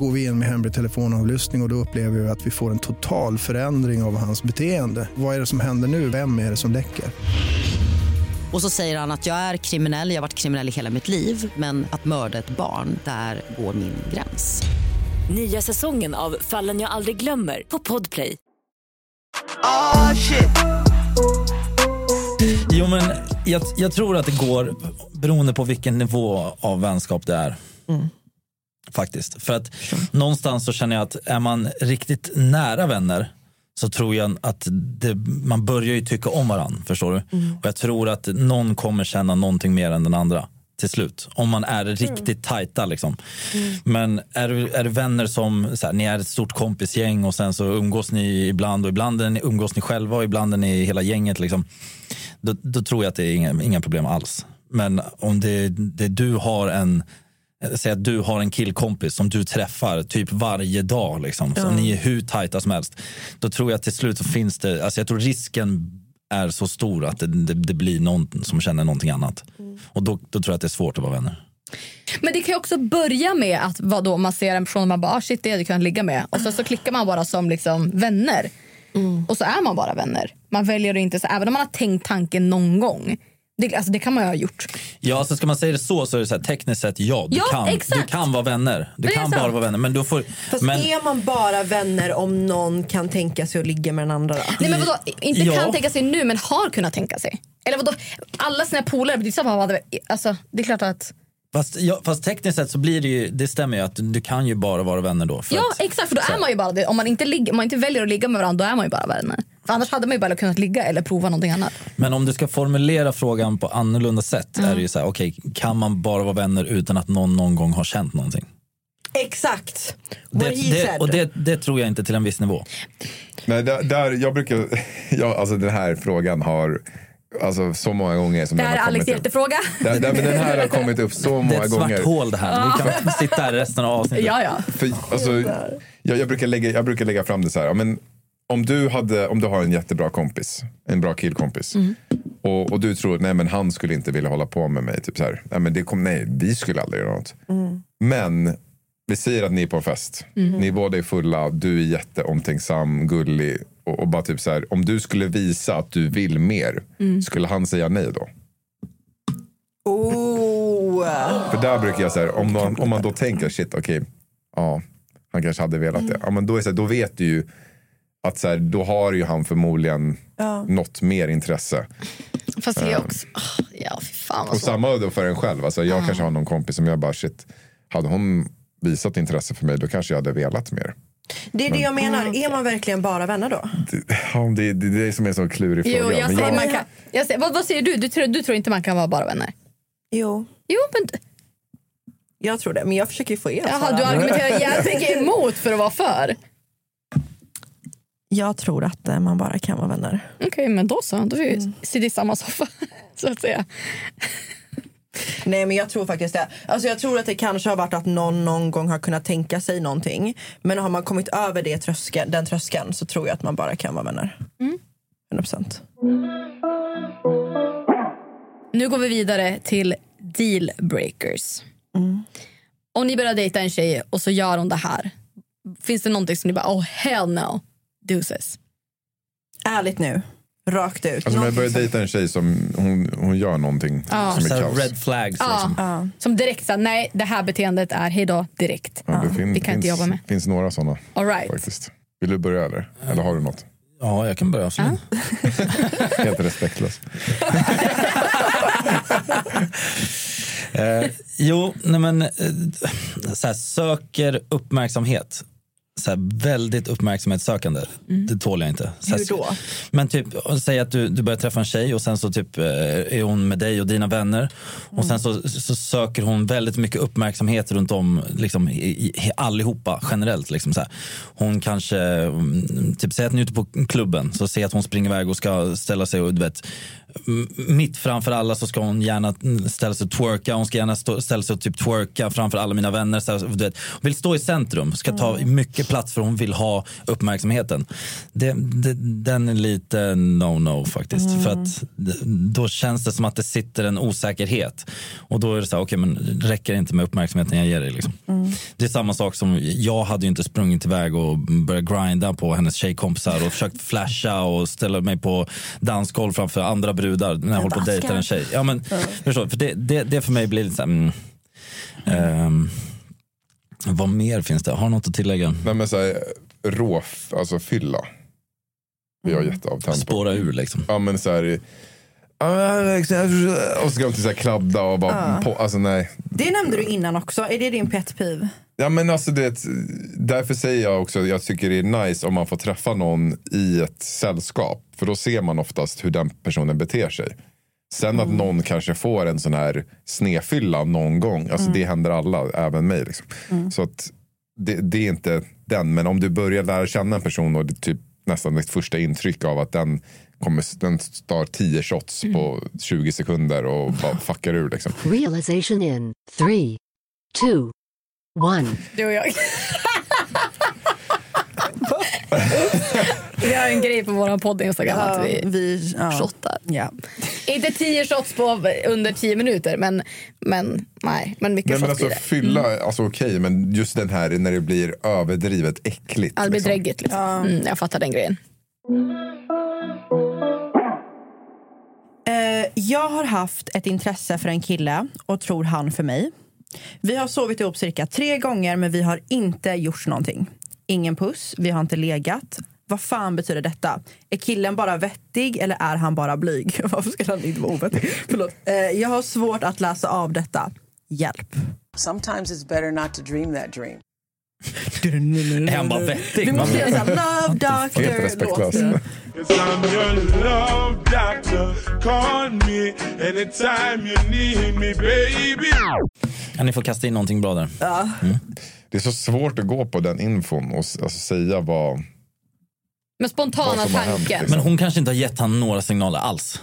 Går vi in med hemlig telefonavlyssning och, och då upplever vi att vi får en total förändring av hans beteende. Vad är det som händer nu? Vem är det som läcker? Och så säger han att jag är kriminell, jag har varit kriminell i hela mitt liv men att mörda ett barn, där går min gräns. Nya säsongen av Fallen jag aldrig glömmer på Podplay. Oh shit. Jo, men jag, jag tror att det går beroende på vilken nivå av vänskap det är. Faktiskt. För att någonstans så känner jag att är man riktigt nära vänner så tror jag att det, man börjar ju tycka om varandra. Förstår du? Och jag tror att någon kommer känna någonting mer än den andra till slut. Om man är riktigt tajta liksom. Men är är du vänner som, så här, ni är ett stort kompisgäng och sen så umgås ni ibland och ibland är ni- umgås ni själva och ibland är ni hela gänget liksom. Då, då tror jag att det är inga, inga problem alls. Men om det, det du har en Säg att du har en killkompis som du träffar typ varje dag. Liksom, så ni är hur tajta som helst. Då tror jag att till slut så finns det, alltså jag tror risken är så stor att det, det, det blir någon som känner någonting annat. Och då, då tror jag att det är svårt att vara vänner. Men det kan ju också börja med att vad då, man ser en person och man bara ah, shit det hade kunnat ligga med. Och sen så klickar man bara som liksom vänner. Och så är man bara vänner. Man väljer att inte, så, även om man har tänkt tanken någon gång. Det, alltså, det kan man ju ha gjort. Ja, så ska man säga det så så är det så här, tekniskt sett ja, du, Ja, kan, du exakt. kan vara vänner. Du kan sant. bara vara vänner. Men då får, Fast men, är man bara vänner om någon kan tänka sig att ligga med den andra då? Nej, men vadå, inte Ja. kan tänka sig nu men har kunnat tänka sig. Eller vadå, alla sina polare, det är samma vad det- alltså, det är klart att fast, ja, fast tekniskt sett så blir det ju, det stämmer ju att du kan ju bara vara vänner då. För Ja att, exakt för då så är man ju bara det. Om man inte, ligger, om man inte väljer att ligga med varandra då är man ju bara vänner. För annars hade man ju bara kunnat ligga eller prova någonting annat. Men om du ska formulera frågan på annorlunda sätt är det ju så här, okej, kan man bara vara vänner utan att någon någon gång har känt någonting? Exakt. Det, he det, said. och det, det tror jag inte till en viss nivå. Nej, där, där, jag brukar, ja, alltså den här frågan har, alltså så många gånger som Det den här är har Alex kommit upp. hjärtefråga. Den, den, den här har kommit upp så Det är många ett svart gånger. hål det här. Vi kan sitta här resten av avsnittet. Ja, ja. För, alltså, jag, jag, brukar lägga, jag brukar lägga fram det så här. Men, om, du hade, om du har en jättebra kompis, en bra killkompis. Och, och du tror nej, men han skulle inte vilja hålla på med mig. Typ så här. Nej, men det kom, nej, vi skulle aldrig göra något. Men vi säger att ni är på en fest. Ni båda är fulla, du är jätteomtänksam, gullig. Och, och bara typ så här, om du skulle visa att du vill mer, skulle han säga nej då? Oh. För där brukar jag säga, om man, om man då tänker shit, okej, ja, han kanske hade velat det. Ja, men då, är så här, då vet du ju att så här, då har ju han förmodligen Ja. något mer intresse. Fast det är också... ah, ja, fy fan vad Och samma då för en själv. Alltså, jag kanske har någon kompis som jag bara shit, hade hon visat intresse för mig då kanske jag hade velat mer. Det är det jag menar. Är man verkligen bara vänner då? Ja, det, det, det är som är en så klurig Jo, fråga. jag Men säger, jag- man kan, jag säger, vad, vad säger du? Du tror, du tror inte man kan vara bara vänner? Jo. Jo, men Jag tror det, men jag försöker ju få er att jaha, du argumenterar jättemycket emot för att vara för. Jag tror att eh, man bara kan vara vänner. Okej, men då så. Då är vi sitter i samma soffa, så att säga. Nej men jag tror faktiskt det. Alltså jag tror att det kanske har varit att någon någon gång har kunnat tänka sig någonting. Men har man kommit över det tröskeln, den tröskeln så tror jag att man bara kan vara vänner. 100%. Nu går vi vidare till dealbreakers. Om ni börjar dejta en tjej och så gör hon det här. Finns det någonting som ni bara, oh hell no, deuces? Ärligt nu, rakt ut. Alltså, om jag börjar dejta en tjej som hon, hon gör någonting Ja. som är kaos. red flags. Ja. Liksom. Som direkt säger nej, det här beteendet är hej då, direkt. Ja, det fin, det kan jag inte finns, jobba med. finns några sådana All right. faktiskt. Vill du börja eller? Eller har du något? Ja, jag kan börja. absolut. Helt respektlös. Eh, jo, nej men, eh, så här, söker uppmärksamhet. Så väldigt uppmärksamhetssökande. Det tål jag inte. Så Hur då? Men typ, säg att du, du börjar träffa en tjej och sen så typ eh, är hon med dig och dina vänner. Och sen så, så söker hon väldigt mycket uppmärksamhet runt om, liksom, i, i, allihopa generellt. Liksom, så här. Hon kanske, mm, typ säg att ni är ute på klubben, så ser att hon springer iväg och ska ställa sig och du vet, mitt framför alla så ska hon gärna ställa sig och twerka. Hon ska gärna stå, ställa sig och typ twerka framför alla mina vänner. Så här, du vet, hon vill stå i centrum, ska ta mycket plats för hon vill ha uppmärksamheten. Det, det, den är lite no-no faktiskt. Mm. För att då känns det som att det sitter en osäkerhet. Och då är det så här, okej men räcker det inte med uppmärksamheten jag ger dig? Liksom. Mm. Det är samma sak som, jag hade ju inte sprungit iväg och börjat grinda på hennes tjejkompisar och försökt flasha och ställa mig på dansgolv framför andra brudar när jag håller på att dejta en tjej. Ja, men, förstår, för det, det, det för mig blir lite så här, mm, ehm, vad mer finns det? Har du något att tillägga? Nej men såhär, rå, alltså fylla. Vi har jätteavtänd på. Spåra ur liksom. Ja men såhär. Och så ska de till så här kladda och bara Ja. på, alltså nej. Det nämnde du innan också. Är det din pet peeve? Ja men alltså det, därför säger jag också jag tycker det är nice om man får träffa någon i ett sällskap. För då ser man oftast hur den personen beter sig. Sen att någon kanske får en sån här snefylla någon gång, alltså Mm. det händer alla, även mig. Liksom. Mm. Så att det, det är inte den, men om du börjar lära känna en person och det är typ nästan ditt första intryck av att den kommer, den tar 10 shots på 20 sekunder och bara fuckar ur liksom. Realization in three, two, one. Du och jag. vi har en grej på vår podd Instagram Ja, att vi, vi ja. shottar. Ja. Inte tio shots på under tio minuter men, men nej, men mycket Nej, men shots alltså, blir det. fylla, alltså okej, men just den här när det blir överdrivet äckligt. Blir liksom. Liksom. Mm, jag fattar den grejen. Eh, jag har haft ett intresse för en kille och tror han för mig. Vi har sovit ihop cirka tre gånger men vi har inte gjort någonting. Ingen puss, vi har inte legat. Vad fan betyder detta? Är killen bara vettig eller är han bara blyg? Varför ska han inte vara ovettig? Förlåt. Eh, jag har svårt att läsa av detta. Hjälp. Sometimes it's better not to dream that dream. Är han bara vettig? Vi måste göra såhär Love Doctor. I'm your love doctor. Call me anytime you need me, baby. Kan ni få kasta in någonting bra där? Det är så svårt att gå på den infon och alltså, säga vad... Men spontana har hänt, tanken. liksom. Men hon kanske inte har gett han några signaler alls.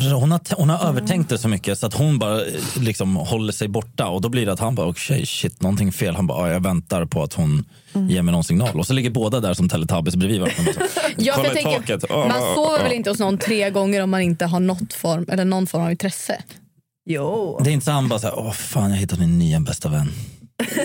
Hon har, hon har övertänkt det så mycket så att hon bara eh, liksom håller sig borta och då blir det att han bara okej shit någonting fel. Han bara "Ja, jag väntar på att hon ger mig någon signal och så ligger båda där som Teletubbies bredvid varandra. Ja, för Kolla jag i tänker, taket. Ah, man ah, sover ah. väl inte hos någon tre gånger om man inte har något form, eller någon form av intresse? Jo. Det är inte så han bara såhär, åh fan jag hittade min nya bästa vän.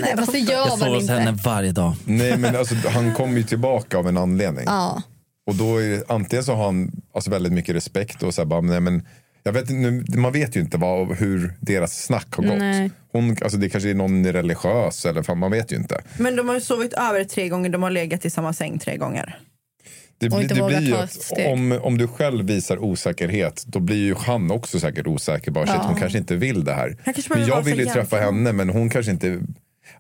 Nej, fast det gör Jag man sover hos inte. henne varje dag. Nej men alltså han kommer ju tillbaka av en anledning. Ja. Och då är antingen så har han alltså, väldigt mycket respekt och så här, bara, nej, men jag vet, nu, man vet ju inte vad, hur deras snack har gått. Nej. Hon, alltså, det kanske är någon religiös eller fan, man vet ju inte. Men de har ju sovit över tre gånger, de har legat i samma säng tre gånger. Det, inte det blir ju att om, om du själv visar osäkerhet då blir ju han också säkert osäker. Bara, Ja. Hon kanske inte vill det här. Men jag vill ju träffa henne men hon kanske inte...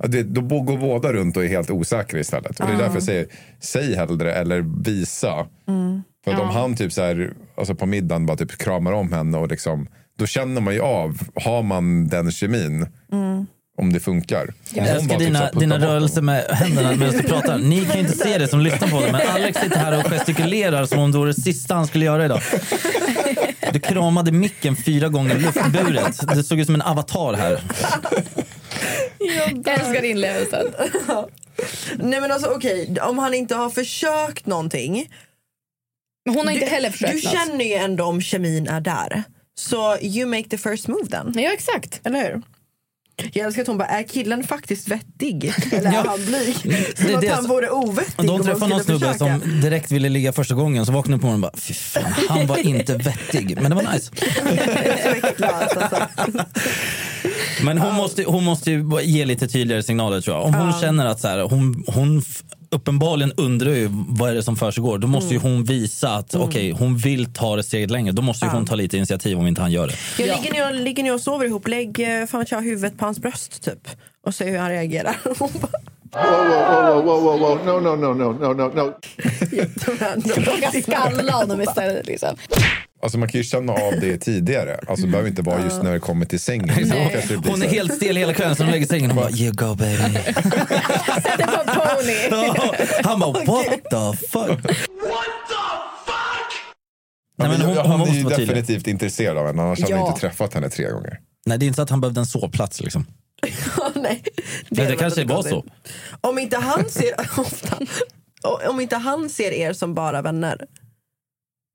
Det, då går båda runt och är helt osäkra istället. Och det är därför jag säger, säg hellre eller visa. Mm. För att Ja. om han typ så här, alltså på middagen bara typ kramar om henne och liksom, då känner man ju av, har man den kemin, Mm. om det funkar. Jag älskar typ dina, dina rörelser med händerna medan du pratar. Ni kan ju inte se det som lyssnar på det, men Alex sitter här och gestikulerar som om det vore det sista han skulle göra idag. Du kramade micken fyra gånger luftburet. Det såg ut som en avatar här. Jag älskar inlevelsen. Nej men alltså okej, om han inte har försökt någonting. Men hon har inte du, heller försökt Du något. känner ju ändå om kemin är där. Så you make the first move then. Ja exakt. Eller hur? Jag älskar att hon bara, är killen faktiskt vettig? Eller är han blyg? Det Som är att det han vore ovettig De träffade någon snubbe försöka. som direkt ville ligga första gången, så vaknade på morgonen och bara fy fan, han var inte vettig. Men det var nice. Men hon, måste, hon måste ju ge lite tydligare signaler tror jag. Om hon känner att så här, hon, hon uppenbarligen undrar ju vad är det som försiggår. Då måste ju Mm. hon visa att okej, hon vill ta det steget längre. Då måste ju Ja. hon ta lite initiativ om inte han gör det. Jag ligger, ni och, ligger ni och sover ihop, lägg eh, fan jag, huvudet på hans bröst typ. Och se hur han reagerar. Wow, wow, wow, wow, wow. No, no, no, no, no, no, no. Råka skalla honom istället. Liksom. Alltså man kan ju känna av det tidigare. Alltså det behöver inte vara just när det kommer till sängen. Nej. det Hon är här- helt stel hela kvällen så hon lägger sängen och bara you go baby. Sätter på pony. Han bara what the fuck. Ja, men hon- hon, hon han är ju vara tydlig. definitivt intresserad av henne, annars hade han Ja. inte träffat henne tre gånger. Nej det är inte så att han behövde en sovplats liksom. Nej, Det, det var kanske var så. Om inte han ser ofta, om inte han ser er som bara vänner.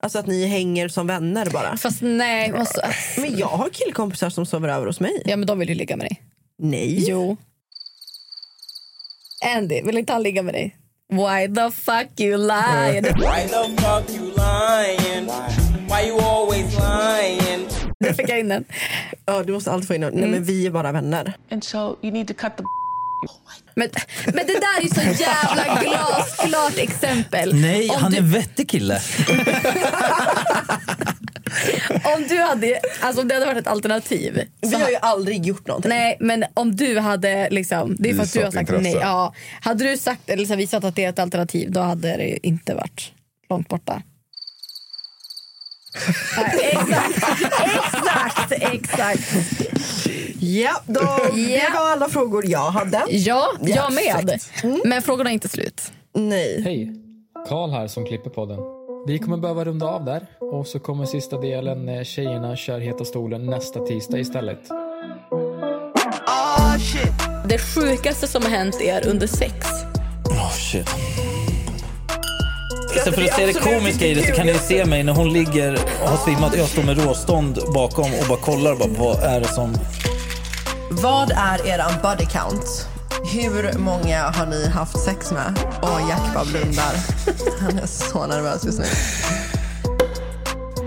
Alltså att ni hänger som vänner bara. Fast nej. Alltså, Men jag har killkompisar som sover över hos mig. ja men de vill ju ligga med dig. Nej. Jo. Andy, vill inte han ligga med dig? Why the fuck you lying? Why the fuck you lying? Why you always lying? Där fick jag in den. Ja, du måste alltid få in något. Nej men vi är bara vänner. And so you need to cut the Men, men det där är ju så jävla glasklart exempel. Nej, Om han du- är en vettig kille. Om du hade, alltså om det hade varit ett alternativ. Vi har ju aldrig gjort någonting. Nej, men om du hade liksom, det är för att du har sagt intresse. nej. Ja, hade du sagt eller så visat att det är ett alternativ, då hade det inte varit långt borta. Exakt, exakt, exakt. Ja, då, det var alla frågor jag hade. Ja, jag Ja, med. Mm. Men frågorna är inte slut. Nej. Hej! Karl här som klipper podden. Vi kommer behöva runda av där och så kommer sista delen när tjejerna kör Heta stolen nästa tisdag istället. Det sjukaste som har hänt er under sex. Oh shit. Så för att se det komiska i det så kan ni se mig när hon ligger och har svimmat och jag står med råstånd bakom och bara kollar bara, vad är det som... Vad är eran body count? Hur många har ni haft sex med? Och Jack bara blundar. Han är så nervös just nu.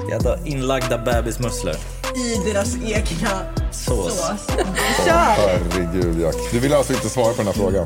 Jävla inlagda bebismusslor. I deras egna Sås. sås. Kör! herregud Jack. Du vill alltså inte svara på den här frågan?